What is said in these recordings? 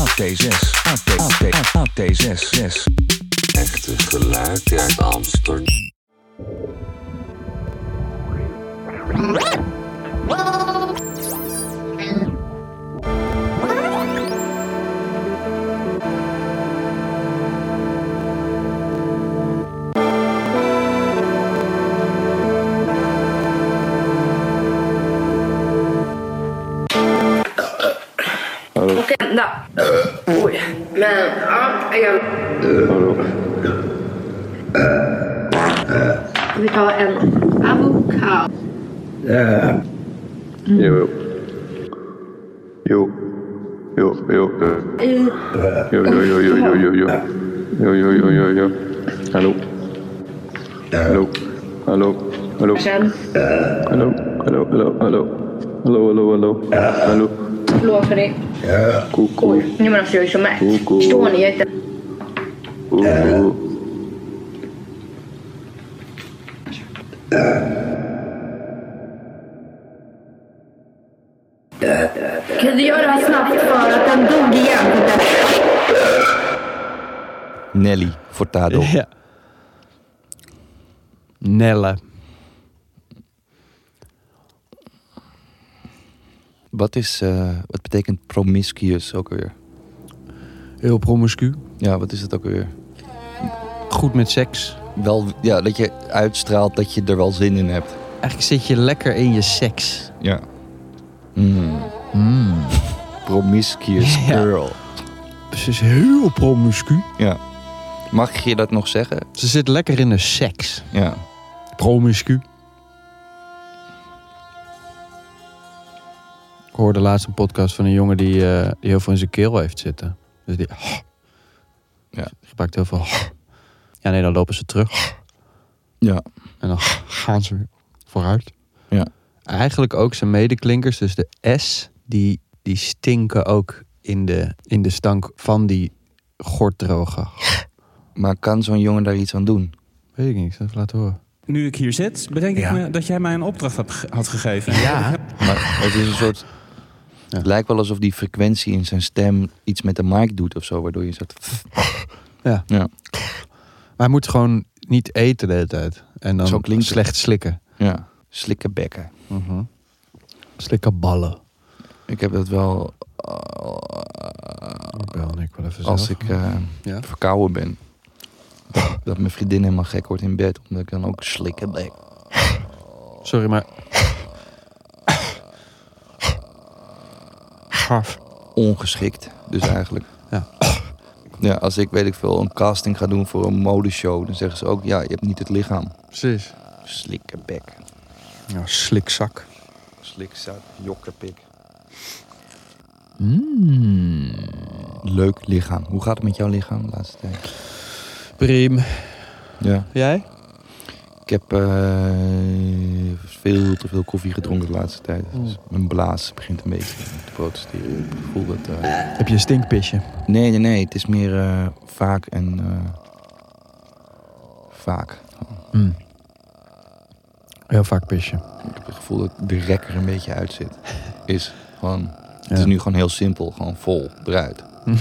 AT6, AT, AT, AT6, 6. Echte geluid uit Amsterdam. hända. Oj. Men ja, jag... Vi tar en avokado. Yeah. Mm. Jo, jo. Jo, jo, jo. I... Jo, jo, jo, jo, jo, jo, jo. Jo, jo, jo, jo, jo. Hallå. Hallå. Hallå. Hallå. Hallå, hallå, hallå, hallå. Hallå, hallå, hallå. Hallå. Förlåt för det. Koko. Oj, nej men alltså jag är så mätt. Koko. Står ni? Jag är inte... Koko. Kan du göra det här snabbt för att den dog igen? Nelly Furtado. Ja. Nelle. Wat, is, eh, wat betekent promiscuous ook weer? Heel promiscu. Ja, wat is dat ook weer? Goed met seks. Wel, ja, dat je uitstraalt dat je er wel zin in hebt. Eigenlijk zit je lekker in je seks. Ja. Mm. Promiscuous Ja. girl. Ze is heel promiscu. Ja. Mag je dat nog zeggen? Ze zit lekker in de seks. Ja. Promiscu. Hoorde laatst een podcast van een jongen die, eh, die heel veel in zijn keel heeft zitten. Dus die, Ja. gebruikt heel veel. Ja, nee, dan lopen ze terug. Ja. En dan gaan ze weer vooruit. Ja. Eigenlijk ook zijn medeklinkers, dus de S, die, die stinken ook in de, in de stank van die gorddroge. Maar kan zo'n jongen daar iets aan doen? Weet ik niet, ik zal het even laten horen. Nu ik hier zit, bedenk Ja. ik me dat jij mij een opdracht had, had gegeven. Ja. Maar het is een soort... Ja. Het lijkt wel alsof die frequentie in zijn stem iets met de mic doet of zo. Waardoor je soort... Ja. Ja. Maar hij moet gewoon niet eten de hele tijd. En dan Zo klinkt het. slecht slikken. Ja. Slikken bekken. Slikken ballen. Ik heb dat wel... Ik wel even als zelf. ik eh, Ja. verkouden ben. Dat, dat mijn vriendin helemaal gek wordt in bed. Omdat ik dan ook slikken bek. Sorry, maar... Ongeschikt. Dus eigenlijk. Ja. Ja, als ik weet ik veel een casting ga doen voor een modeshow. Dan zeggen ze ook, ja, je hebt niet het lichaam. Precies. Slikken bek. Ja, slikzak. Slikzak, jokkerpik. Mm. Leuk lichaam. Hoe gaat het met jouw lichaam de laatste tijd? Prim. Ja. Jij? Ik heb eh, veel te veel koffie gedronken de laatste tijd. Dus mijn blaas begint een beetje te protesteren. Ik voel dat... eh, Heb je een stinkpisje? Nee, nee, nee. Het is meer eh, vaak en... eh, vaak. Mm. Heel vaak pisje. Ik heb het gevoel dat de rek er een beetje uit zit. Is gewoon... Het Ja. is nu gewoon heel simpel. Gewoon vol eruit.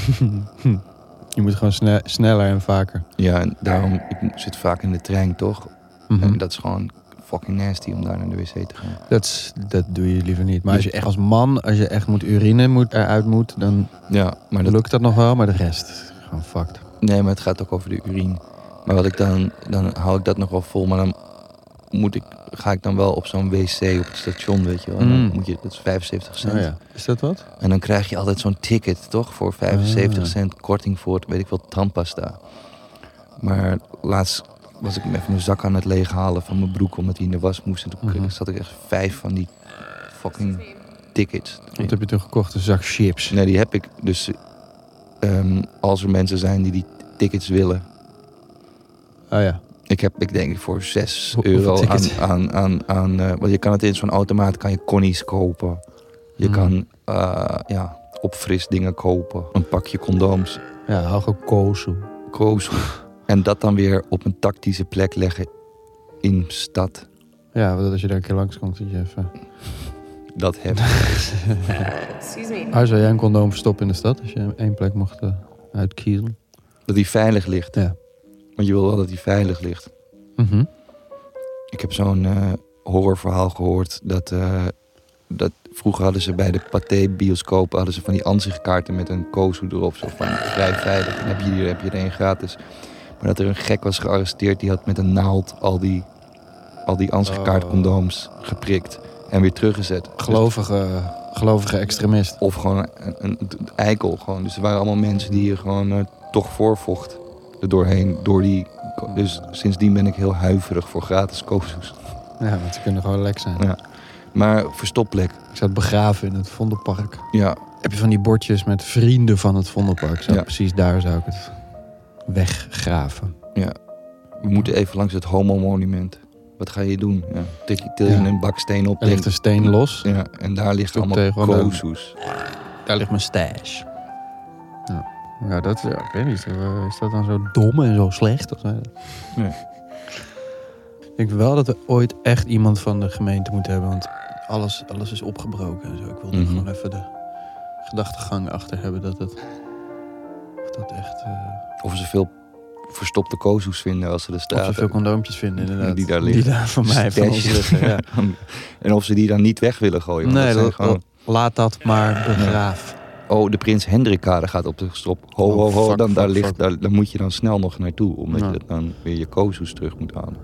Je moet gewoon sne- sneller en vaker. Ja, en daarom... Ik zit vaak in de trein, toch? Mhm. En dat is gewoon fucking nasty om daar naar de wc te gaan. Dat, dat doe je liever niet. Maar als je echt als man, als je echt moet urine moet, eruit moet, dan Ja, maar dat, lukt dat nog wel. Maar de rest, gewoon fucked. nee, maar het gaat ook over de urine. Maar wat ik dan, dan hou ik dat nog wel vol, maar dan moet ik, ga ik dan wel op zo'n wc op het station, weet je wel. En dan Mm. moet je, dat is 75 cent. Oh ja. Is dat wat? En dan krijg je altijd zo'n ticket, toch? Voor 75 Ah. cent korting voor, weet ik wel, tandpasta. Maar laatst was ik even mijn zak aan het leeghalen van mijn broek, omdat hij in de was moest. En toen Mhm. zat ik echt vijf van die fucking tickets. Wat heb je toen gekocht? Een zak chips. Nee, die heb ik. Dus ehm, als er mensen zijn die die tickets willen. Oh ja. Ik heb, ik denk voor 6 Hoe- hoeveel euro aan, aan, aan, aan eh, want je kan het in zo'n automaat, kan je connies kopen. Je Hmm. kan, eh, ja, opfrisdingen kopen. Een pakje condooms. Ja, hou gekozen. Koos. En dat dan weer op een tactische plek leggen in stad. Ja, want als je daar een keer langskomt, dat je even... Dat heb Excuse me. Ah, zou jij een condoom verstoppen in de stad als je één plek mocht eh, uitkiezen? Dat die veilig ligt. Ja. Want je wil wel dat die veilig ligt. Mhm. Ik heb zo'n eh, horrorverhaal gehoord dat, eh, dat vroeger hadden ze bij de Pathé bioscoop hadden ze van die ansichtkaarten met een kozu erop. Zo van vrij veilig. Dan heb je hier heb je er één gratis. Maar dat er een gek was gearresteerd die had met een naald al die, al die ansichtkaartcondooms geprikt en weer teruggezet. Dus- Gelovige, gelovige extremist. of gewoon een, een, een eikel. Gewoon. Dus er waren allemaal mensen die je gewoon eh, toch voorvocht. Er doorheen. Door die, dus sindsdien ben ik heel huiverig voor gratis kozus. Ja, want ze kunnen gewoon lek zijn. Ja. Maar verstopplek. Ik zou het begraven in het Vondelpark. Ja, Heb je van die bordjes met vrienden van het Vondelpark? Zou Ja. Precies daar zou ik het weggraven. we moeten even langs het homo-monument. Wat ga je doen? Ja. Tik je til je Ja. een baksteen op. Er ligt een steen los. ja, en daar ligt allemaal en dan- kozus. Daar ligt mijn stash. Ja, ja dat ja, ik weet niet. eh, Is dat dan zo dom en zo slecht? Of zo? Nee. Ik denk wel dat we ooit echt iemand van de gemeente moeten hebben. Want alles, alles is opgebroken en zo. Ik wil er Mhm. gewoon even de gedachtegang achter hebben dat het... Of dat echt... eh Of ze veel verstopte kozus vinden als ze er of staan. ze veel condoompjes vinden inderdaad. Die daar liggen. Die daar van mij, van liggen. Ja. en of ze die dan niet weg willen gooien. want Nee, dat dat- gewoon... laat dat maar begraaf. Oh, de Prins Hendrikkade gaat op de stop. Ho, Oh, ho, ho. fuck, dan, daar, fuck, ligt, daar, daar moet je dan snel nog naartoe. Omdat Ja. je dan weer je kozus terug moet halen.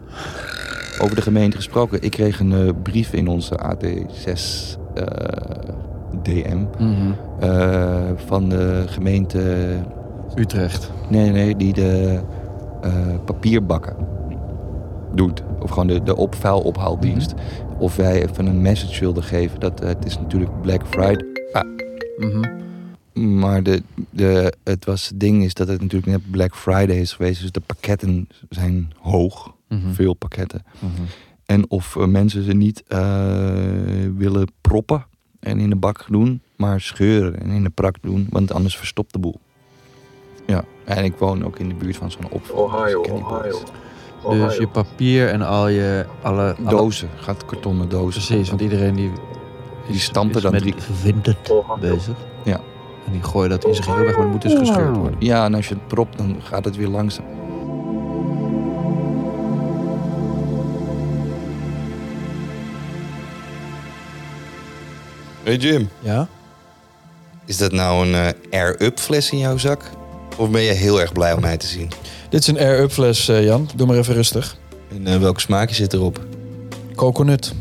Over de gemeente gesproken. Ik kreeg een eh, brief in onze AD6 eh, DM. Mhm. eh, van de gemeente... Utrecht. Nee, nee, die de eh, papierbakken doet. Of gewoon de, de op, vuilophaaldienst. Of wij even een message wilden geven. Dat het is natuurlijk Black Friday. Ah, Mhm. maar de, de, het was, het ding is dat het natuurlijk net Black Friday is geweest. Dus de pakketten zijn hoog. Mhm. Veel pakketten. Mhm. En of eh, mensen ze niet eh, willen proppen en in de bak doen. Maar scheuren en in de prak doen. Want anders verstopt de boel. Ja, en ik woon ook in de buurt van zo'n opvang. Ohio, dus ken die Ohio. Dus je papier en al je... Alle, alle- Dozen, gaat kartonnen dozen. Precies, want iedereen die... Die stampen dan met drie- vintage bezig. Ja. En die gooien dat in zijn geheel weg, maar het moet dus gescheurd worden. Ja, en als je het propt, dan gaat het weer langzaam. Hey Jim, Ja? is dat nou een eh, air-up fles in jouw zak? Of ben je heel erg blij om mij te zien? Dit is een air-up fles, eh, Jan. Doe maar even rustig. En eh, welke smaakje zit erop? Coconut.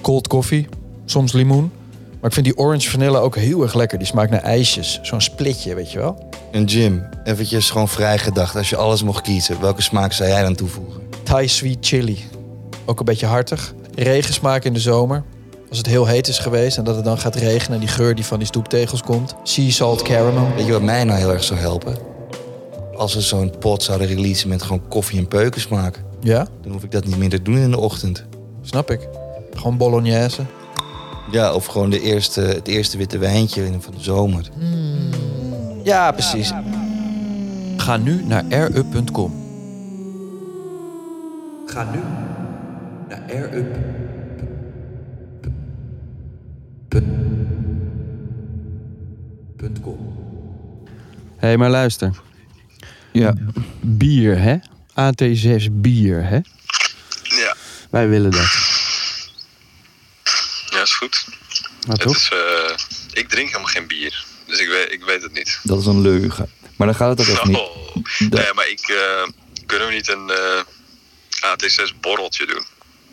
Cold coffee. Soms limoen. Maar ik vind die orange vanille ook heel erg lekker. Die smaakt naar ijsjes. Zo'n splitje, weet je wel. En Jim, eventjes gewoon vrij gedacht. Als je alles mocht kiezen, welke smaak zou jij dan toevoegen? Thai sweet chili. Ook een beetje hartig. Regensmaak in de zomer. Als het heel heet is geweest en dat het dan gaat regenen... en die geur die van die stoeptegels komt. Sea salt caramel. Weet je wat mij nou heel erg zou helpen? Als we zo'n pot zouden releasen met gewoon koffie en peuken smaak. Ja, Dan hoef ik dat niet meer te doen in de ochtend. snap ik. Gewoon bolognese. Ja, of gewoon de eerste, het eerste witte wijntje in- van de zomer. Ja, precies. Ga nu naar airup.com. Ga nu naar airup. Hé, hey, maar luister. Ja. Bier, hè? AT6 bier, hè? Ja. Wij willen dat. Ja, is goed. Maar Het toch? is, eh, ik drink helemaal geen bier. Dus ik weet, ik weet het niet. Dat is een leugen. Maar dan gaat het ook echt niet. Oh. Nee, maar ik... eh, kunnen we niet een eh, AT6 borreltje doen?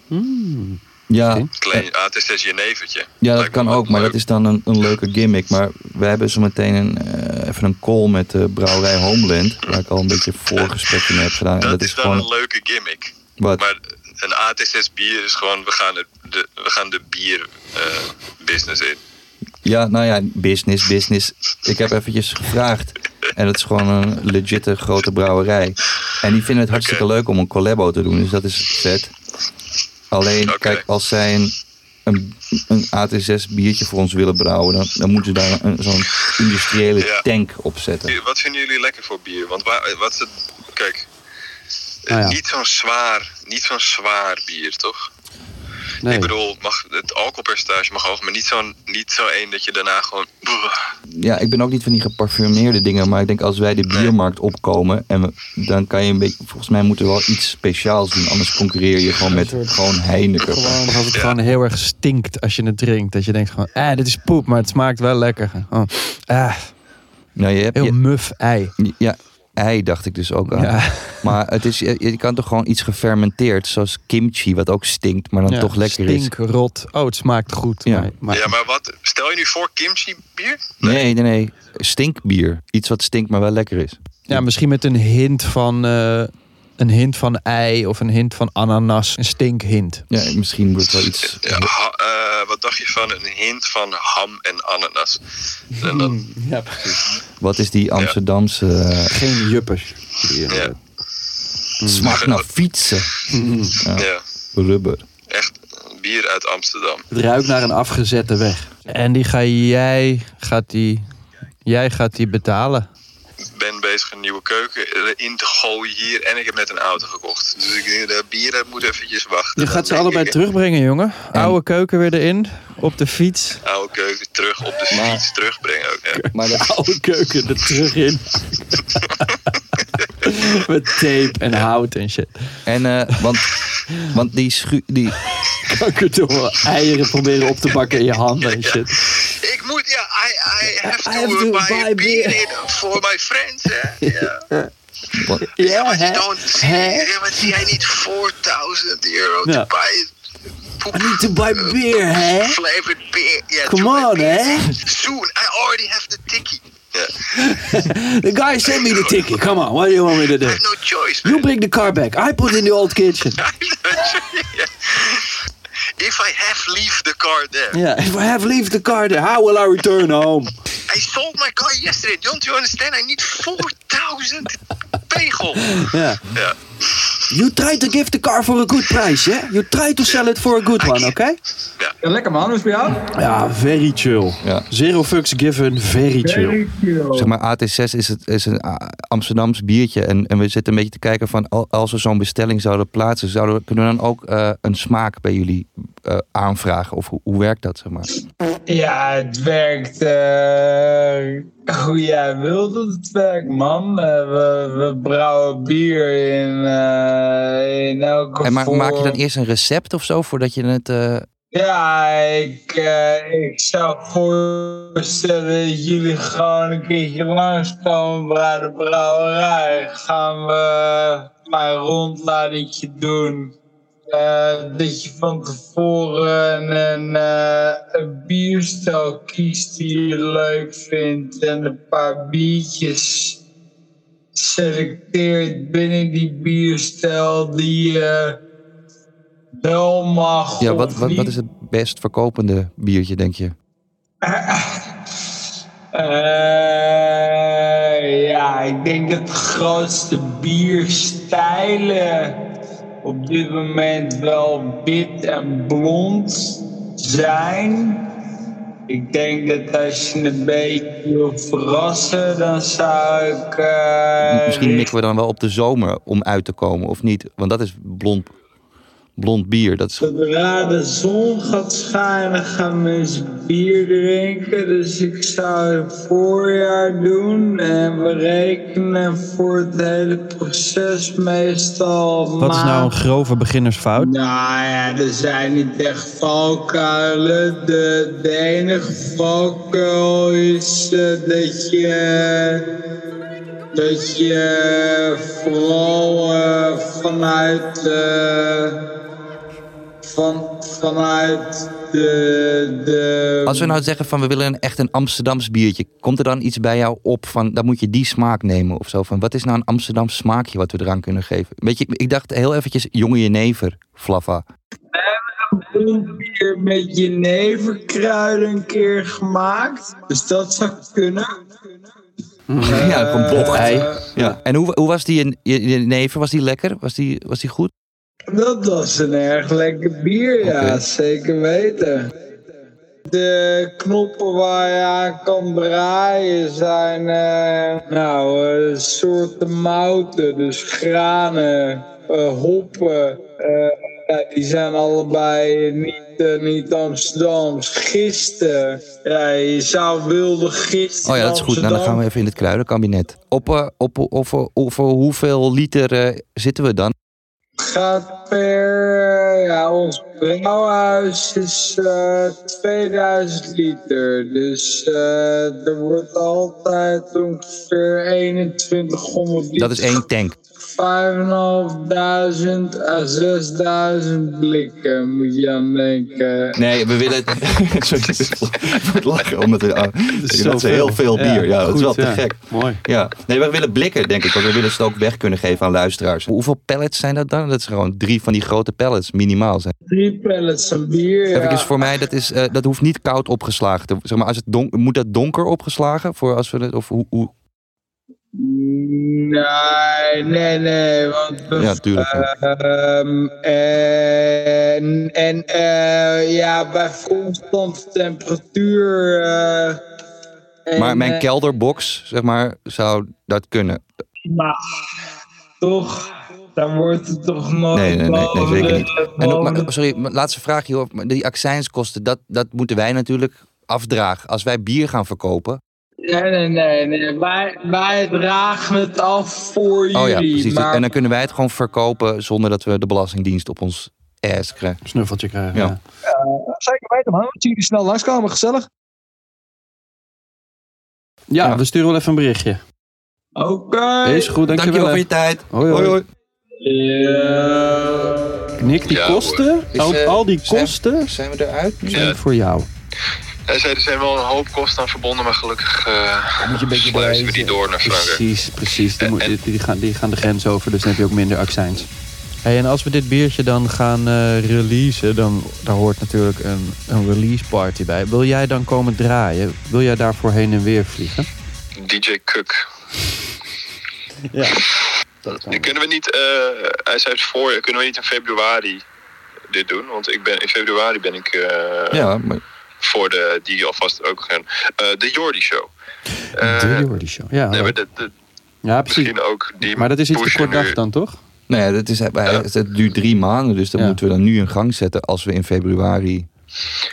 Hmm. Ja, Klein AT6 jenevertje. ja, dat Lijkt me kan wel ook, maar leuk. dat is dan een, een leuke gimmick. Maar we hebben zo meteen een, eh, even een call met de brouwerij Homeland. Waar ik al een beetje voorgesprekken mee heb gedaan. En Dat, dat is is dan gewoon... een leuke gimmick. Wat? Maar een AT6 bier is gewoon... We gaan, het, de, we gaan de bier eh, business in. Ja, nou ja, business, business. Ik heb eventjes gevraagd. En het is gewoon een legitte grote brouwerij. En die vinden het hartstikke leuk om een collabo te doen. Dus dat is vet. Alleen, kijk, als zij een, een, een AT6 biertje voor ons willen brouwen... dan, dan moeten ze daar een- zo'n industriële Ja. tank op zetten. Wat vinden jullie lekker voor bier? Want waar, wat is het... Kijk, Nou ja. niet zo'n zwaar, niet zo'n zwaar bier, toch? Nee. Ik bedoel, mag, het alcoholpercentage mag hoog, maar niet zo'n niet zo één dat je daarna gewoon... Ja, ik ben ook niet van die geparfumeerde dingen. Maar ik denk als wij de biermarkt opkomen... En we, dan kan je een beetje... Volgens mij moeten we wel iets speciaals doen. Anders concurreer je gewoon met gewoon Heineken. Gewoon als het gewoon heel erg stinkt als je het drinkt. Dat je denkt gewoon, ah, dit is poep, maar het smaakt wel lekker. Oh, ah, Nou, je hebt, heel je- muf ei. Ja, ei dacht ik dus ook aan. Ja. Maar het is, je, je kan toch gewoon iets gefermenteerd, zoals kimchi, wat ook stinkt, maar dan Ja, toch lekker is. stink, rot. Oh, het smaakt goed. Ja. Maar, maar- Ja, maar wat... Stel je nu voor kimchi bier? Nee, nee, nee. Stinkbier. Iets wat stinkt, maar wel lekker is. Ja, misschien met een hint van, eh, een hint van ei of een hint van ananas. Een stinkhint. Ja, misschien moet het wel iets... Ja, ha- eh, wat dacht je van een hint van ham en ananas? En dan, Ja, precies. Wat is die Amsterdamse... eh, Geen juppers. ja, Smaakt naar fietsen. Ja. ja, Rubber. echt bier uit Amsterdam. Het ruikt naar een afgezette weg. En die ga jij, gaat die, jij gaat die betalen. Ik ben bezig een nieuwe keuken erin te gooien hier en ik heb net een auto gekocht. Dus ik denk dat bier dat moet eventjes wachten. Je gaat ze allebei ik, terugbrengen, jongen. Oude keuken weer erin. Op de fiets. Oude keuken terug op de fiets terugbrengen ook. Ja. Maar de oude keuken er terug in. Met tape en hout en shit. En, eh, want, want die schu... Die, Kankerdomme eieren proberen op te bakken in je handen en shit. Ik moet, ja, I, I have to, I have to buy, buy a beer. beer for my friends. Eh? Yeah. yeah. Ja, maar hè? you don't see, ja, maar zie jij 4000 euro to buy I need to buy uh, beer, hè? flavored beer? Yeah, Come on, beer. hè? Soon, I already have the ticket. Yeah. The guy sent me the ticket. Come on, what do you want me to do? I have no choice. You bring the car back. I put in the old kitchen. Yeah. If I have leave the car there. Yeah, if I have leave the car there, how will I return home? I sold my car yesterday. Don't you understand? I need 4000 pegel. Yeah. Ja. You try to give the car for a good price, yeah? You try to sell it for a good one, okay? Ja, lekker man, hoe is het bij jou? Ja, very chill. Ja. Zero fucks given, very chill. Zeg maar, AT6 is, het, is een ah, Amsterdams biertje. En, en we zitten een beetje te kijken van... al- als we zo'n bestelling zouden plaatsen... Zouden, we- kunnen we dan ook eh, een smaak bij jullie eh, aanvragen? Of hoe, hoe werkt dat, zeg maar? Ja, het werkt eh, hoe jij wilt dat het werkt, man. We, we brouwen bier in, eh, in elke En ma- vorm. maak je dan eerst een recept of zo voordat je het... Ja, ik, eh, ik zou voorstellen dat jullie gewoon een keertje langskomen bij de brouwerij. Gaan we een rondleidingje doen. Eh, dat je van tevoren een, eh, een bierstijl kiest die je leuk vindt. En een paar biertjes selecteert binnen die bierstijl die je wel mag ja, wat, wat, wat is het best verkopende biertje, denk je? Eh, ja, ik denk dat de grootste bierstijlen op dit moment wel wit en blond zijn. Ik denk dat als je een beetje wil verrassen, dan zou ik. eh, Misschien mikken we dan wel op de zomer om uit te komen, of niet? Want dat is blond, blond bier. Dat is Zodra de zon gaat schijnen, gaan mensen bier drinken. Dus ik zou het voorjaar doen. En we rekenen voor het hele proces meestal. Wat is nou een grove beginnersfout? Nou ja, er zijn niet echt valkuilen. De, de enige valkuil is eh, dat je. Dat je vooral eh, vanuit. eh, van, vanuit de. de Als we nou zeggen van we willen een, echt een Amsterdams biertje, komt er dan iets bij jou op van dan moet je die smaak nemen of zo? Van wat is nou een Amsterdams smaakje wat we eraan kunnen geven? Weet je, ik dacht heel eventjes jonge jenever, Flava. blond bier met jeneverkruiden een keer gemaakt. Dus dat zou kunnen. ja, gewoon bocht. ei. Ja. En hoe, hoe was die jenever? Was die lekker? Was die, was die goed? Dat was een erg lekker bier, ja, zeker weten. De knoppen waar je aan kan draaien zijn eh, nou, eh, soorten mouten, dus granen, eh, hoppen. ja, die zijn allebei niet, niet Amsterdams. Gisten, ja, je zou wilde gisten. Oh ja, dat is goed. Nou, dan gaan we even in het kruidenkabinet. Op, op, op, over, over hoeveel liter zitten we dan? Gaat per, ja, ons brouwhuis is eh 2000 liter. Dus eh, er wordt altijd ongeveer 2100 liter. Dat is één tank. 5.500 à 6000 blikken moet je aan denken. Nee, we willen het. Sorry, ik moet lachen omdat we. ah, dat is heel veel bier. Ja, Ja, dat is wel te ja. gek. Mooi. Ja. Nee, we willen blikken, denk ik. Want we willen het ook weg kunnen geven aan luisteraars. Hoeveel pallets zijn dat dan? Dat is gewoon drie van die grote pallets, minimaal zijn. Drie pallets aan bier. Ja. Even voor mij, dat, is, eh, dat hoeft niet koud opgeslagen te zeg maar, als het Moet dat donker opgeslagen? Voor als we het, of hoe, hoe? Nee, nee, nee. Want we- Ja, tuurlijk. Ehm, en en eh, ja, bij constante temperatuur. eh, en, Maar mijn eh, kelderbox, zeg maar, zou dat kunnen? maar toch, dan wordt het toch nog. Nee, nee, nee, nee zeker niet. En ook, maar, sorry, laatste vraag hierop. Maar Die accijnskosten, dat, dat moeten wij natuurlijk afdragen. Als wij bier gaan verkopen. Nee, nee, nee. nee. Wij, wij dragen het af voor jullie. Oh ja, precies. Maar En dan kunnen wij het gewoon verkopen zonder dat we de Belastingdienst op ons ass krijgen. Snuffeltje krijgen. Ja. zeker weten, man. Zie jullie snel langskomen, gezellig. Ja, we sturen wel even een berichtje. Oké. Is goed, dankjewel. Dankjewel voor je tijd. Hoi, hoi. hoi. Nick, die Ja, kosten, al, Is, eh, al die zijn- kosten zijn we eruit? zijn voor jou. Er zijn, er zijn wel een hoop kosten aan verbonden, maar gelukkig eh Moet je een beetje sluizen we die door naar Frankrijk. Precies, precies. Die, moet- die, die gaan, die gaan de grens over, dus dan heb je ook minder accijns. Hey, en als we dit biertje dan gaan eh releasen, dan daar hoort natuurlijk een, een release party bij. Wil jij dan komen draaien? Wil jij daarvoor heen en weer vliegen? DJ Cook. Ja. Kunnen we niet, eh, hij zei het voor, kunnen we niet in februari dit doen? Want ik ben, in februari ben ik eh, Ja, maar voor de, die alvast ook gaan, eh, de Jordi Show. de Jordi Show. Ja, Nee, maar de, de, ja precies. misschien ook die Maar dat is iets te kort dag dan, toch? Ja, dat is, het duurt drie maanden, dus dat Ja. moeten we dan nu in gang zetten als we in februari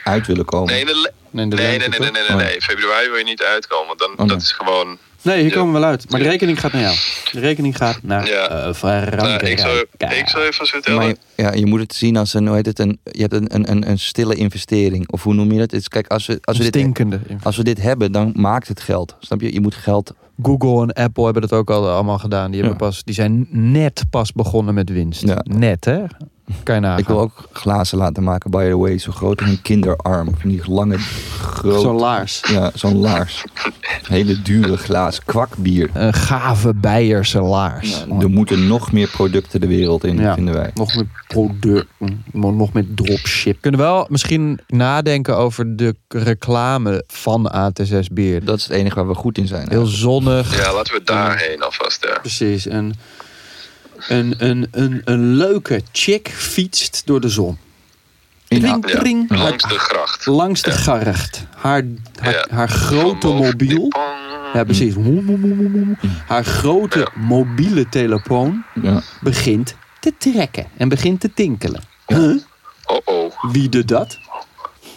uit willen komen. Nee, de Nee, nee, nee, nee, nee, nee, nee, Oh. nee. Februari wil je niet uitkomen, want dan, Oh, nee. dat is gewoon... Nee, hier komen we wel uit. Maar de rekening gaat naar jou. De rekening gaat naar Ja. eh, Frankrijk. Nou, ik, zal, ik zal even vertellen. Maar je- ja, je moet het zien als een, hoe heet het, een, je hebt een, een, een, een stille investering. Of hoe noem je dat? Het is, kijk, als we, als, we dit, stinkende. als we dit hebben, dan maakt het geld. Snap je? Je moet geld... Google en Apple hebben dat ook al allemaal gedaan. Die, hebben pas, die zijn net pas begonnen met winst. Ja. Net, hè? Kan je nagaan. Ik wil ook glazen laten maken, by the way. Zo groot als een kinderarm. Van die lange, grote... Zo'n laars. Ja, zo'n laars. Hele dure glaas. Kwakbier. Een gave Beierse laars. Er moeten nog meer producten de wereld in, Ja. vinden wij. Nog met producten, nog met dropship. Kunnen we wel misschien nadenken over de reclame van AT6 Bier. Dat is het enige waar we goed in zijn. Heel zonnig. Ja, laten we daarheen alvast, ja. Precies. En een, een, een, een leuke chick fietst door de zon. Ja, langs de gracht. Langs de gracht. Haar, haar, Ja. haar grote mobiel. Ja, precies. Haar grote mobiele telefoon Ja. begint te trekken en begint te tinkelen. Oh oh. Wie de dat?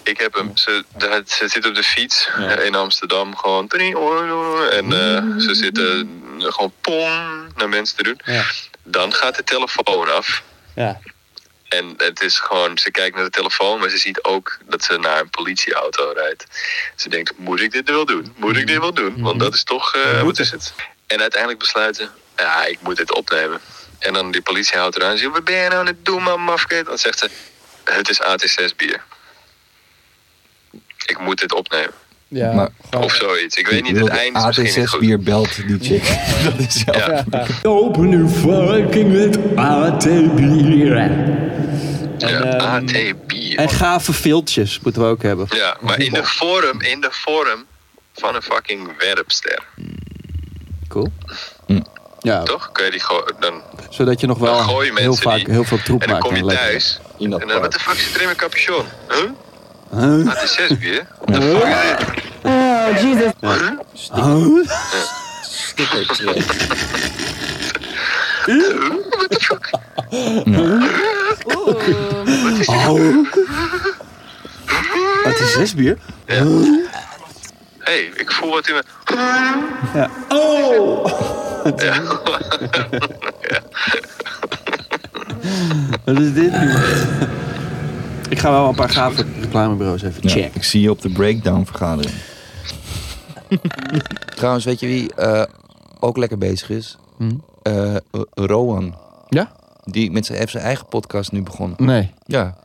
Ik heb hem. Ze, ze zit op de fiets eh, in Amsterdam gewoon. En eh, ze zitten gewoon pom naar mensen te doen. Dan gaat de telefoon af. Ja. En het is gewoon, ze kijkt naar de telefoon, maar ze ziet ook dat ze naar een politieauto rijdt. Ze denkt, moet ik dit wel doen? Moet ik dit wel doen? Want dat is toch, eh, wat is het? En uiteindelijk besluiten, ja, ik moet dit opnemen. En dan die politieauto eraan zegt, wat ben je nou aan het doen, man, mafkeet? Dan zegt ze, het is AT6 bier. Ik moet dit opnemen. Ja. Maar- Of zoiets. Ik weet niet, het wil eind is misschien niet AT6 goed. bier belt die chick. dat is zelf. Open uw fucking met AT-bier. Ja, ehm, AT bier. En gave filtjes moeten we ook hebben. Ja, maar in de vorm, in de vorm van een fucking werpster. Cool. Ja, Toch? Kun je die dan zodat je nog wel heel mensen vaak die- heel veel troep En dan maakt. kom je en thuis. In dat En dan, wat de fuck zit er in mijn capuchon? Huh? Huh? Wat is zes bier? What the fuck is dit? Oh, Jesus. Huh? Stickertje. What the fuck? Oh. Wat is zes bier? Hé, hey, ik voel wat in mijn... Ja. Oh! Ja. Wat is dit nu? Ik ga wel een paar gave reclamebureaus even Ja, checken. ik zie je op de breakdown vergadering. Trouwens, weet je wie eh, ook lekker bezig is? Hm? Eh, Rowan. Ja? Die met zijn, heeft zijn eigen podcast nu begonnen. Nee. Ja.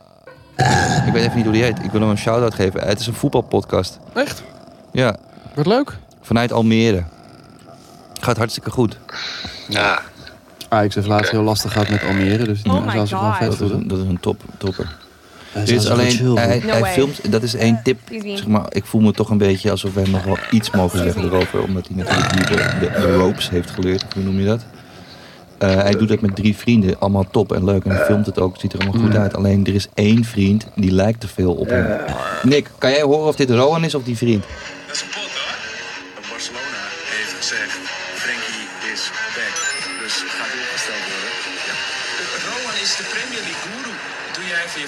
Ik weet even niet hoe die heet. Ik wil hem een shout-out geven. Het is een voetbalpodcast. Echt? Ja, Wat leuk. vanuit Almere. Gaat hartstikke goed. Ja. Ajax heeft laatst heel lastig gehad met Almere, dus die Oh my zou wel God. vet Dat is een, dat is een top, topper. Hij is alleen, hij. No filmt, dat is één tip. Zeg maar, ik voel me toch een beetje alsof wij nog wel iets mogen zeggen erover. Omdat hij natuurlijk nu de, de, ropes heeft geleerd. Hoe noem je dat? Eh, hij doet dat met drie vrienden. Allemaal top en leuk. En hij filmt het ook. Het ziet er allemaal goed uit. Alleen er is één vriend die lijkt te veel op hem. Nick, kan jij horen of dit Rowan is of die vriend?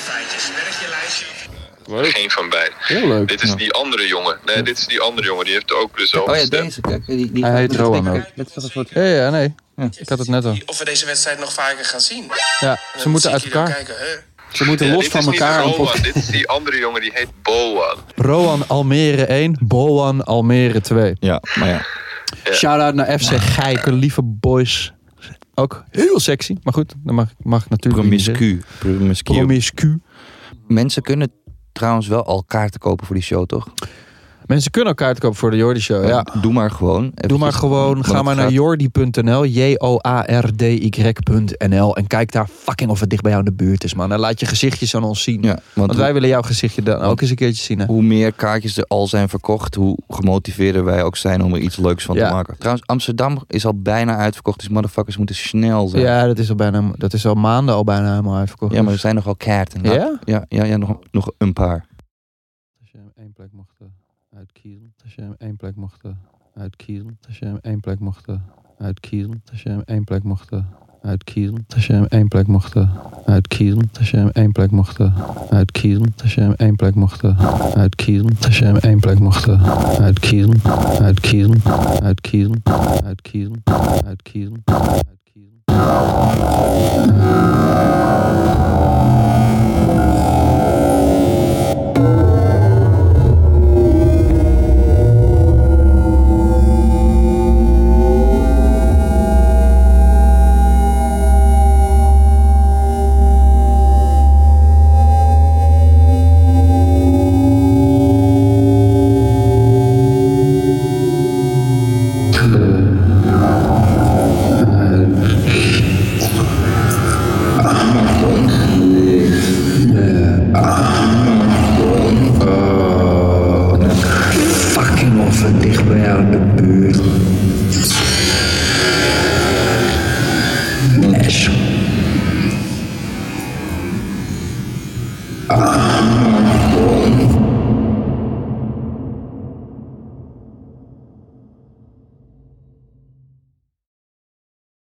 Feitjes. Werk je lijstje. Geen van beiden. Heel leuk. Dit is die andere jongen. Nee, dit is die andere jongen. Die heeft ook dezelfde Oh ja, stem. deze. Kijk, die, die Hij heet met- Rowan met- ook. Ja, ja, nee. Ik had het net al. Of we deze wedstrijd nog vaker gaan zien. Ja, ze moeten uit elkaar. Kijken, hè? Ze moeten Ja, los van elkaar. Rowan, dit is die andere jongen die heet Boan. Rowan Almere 1, Boan Almere 2. Ja, maar ja. Shout-out naar FC Geiken, lieve boys. Ook heel sexy. Maar goed, dat mag, mag natuurlijk. Promiscu. Promiscu. Promiscu. Mensen kunnen trouwens wel al kaarten kopen voor die show, toch? Mensen kunnen kaarten kopen voor de Jordi Show. Ja. Doe maar gewoon. Doe maar gewoon, ga maar naar jordi.nl, J-O-A-R-D-Y.nl en kijk daar fucking of het dicht bij jou in de buurt is, man. En laat je gezichtjes aan ons zien. Ja, want wij willen jouw gezichtje dan ook eens een keertje zien. Hè? Hoe meer kaartjes er al zijn verkocht, hoe gemotiveerder wij ook zijn om er iets leuks van Ja. te maken. Trouwens, Amsterdam is al bijna uitverkocht, dus motherfuckers moeten snel zijn. Ja, dat is al bijna, dat is al maanden al bijna helemaal uitverkocht. Ja, maar er zijn nogal kaarten. Nou, Ja? Ja, ja, ja nog, nog een paar. Als je één plek mocht eh, uitkiezen. Als je hem één plek mocht eh, uitkiezen. Als je hem één plek mocht eh, uitkiezen. Als je hem één plek mocht eh, uitkiezen. Als je hem één plek mocht uitkiezen. Als je hem één plek mocht uitkiezen. Als je hem één plek mocht uitkiezen. Als je één plek mocht uitkiezen. Uitkiezen. Uitkiezen. Uitkiezen. Uitkiezen. Uitkiezen.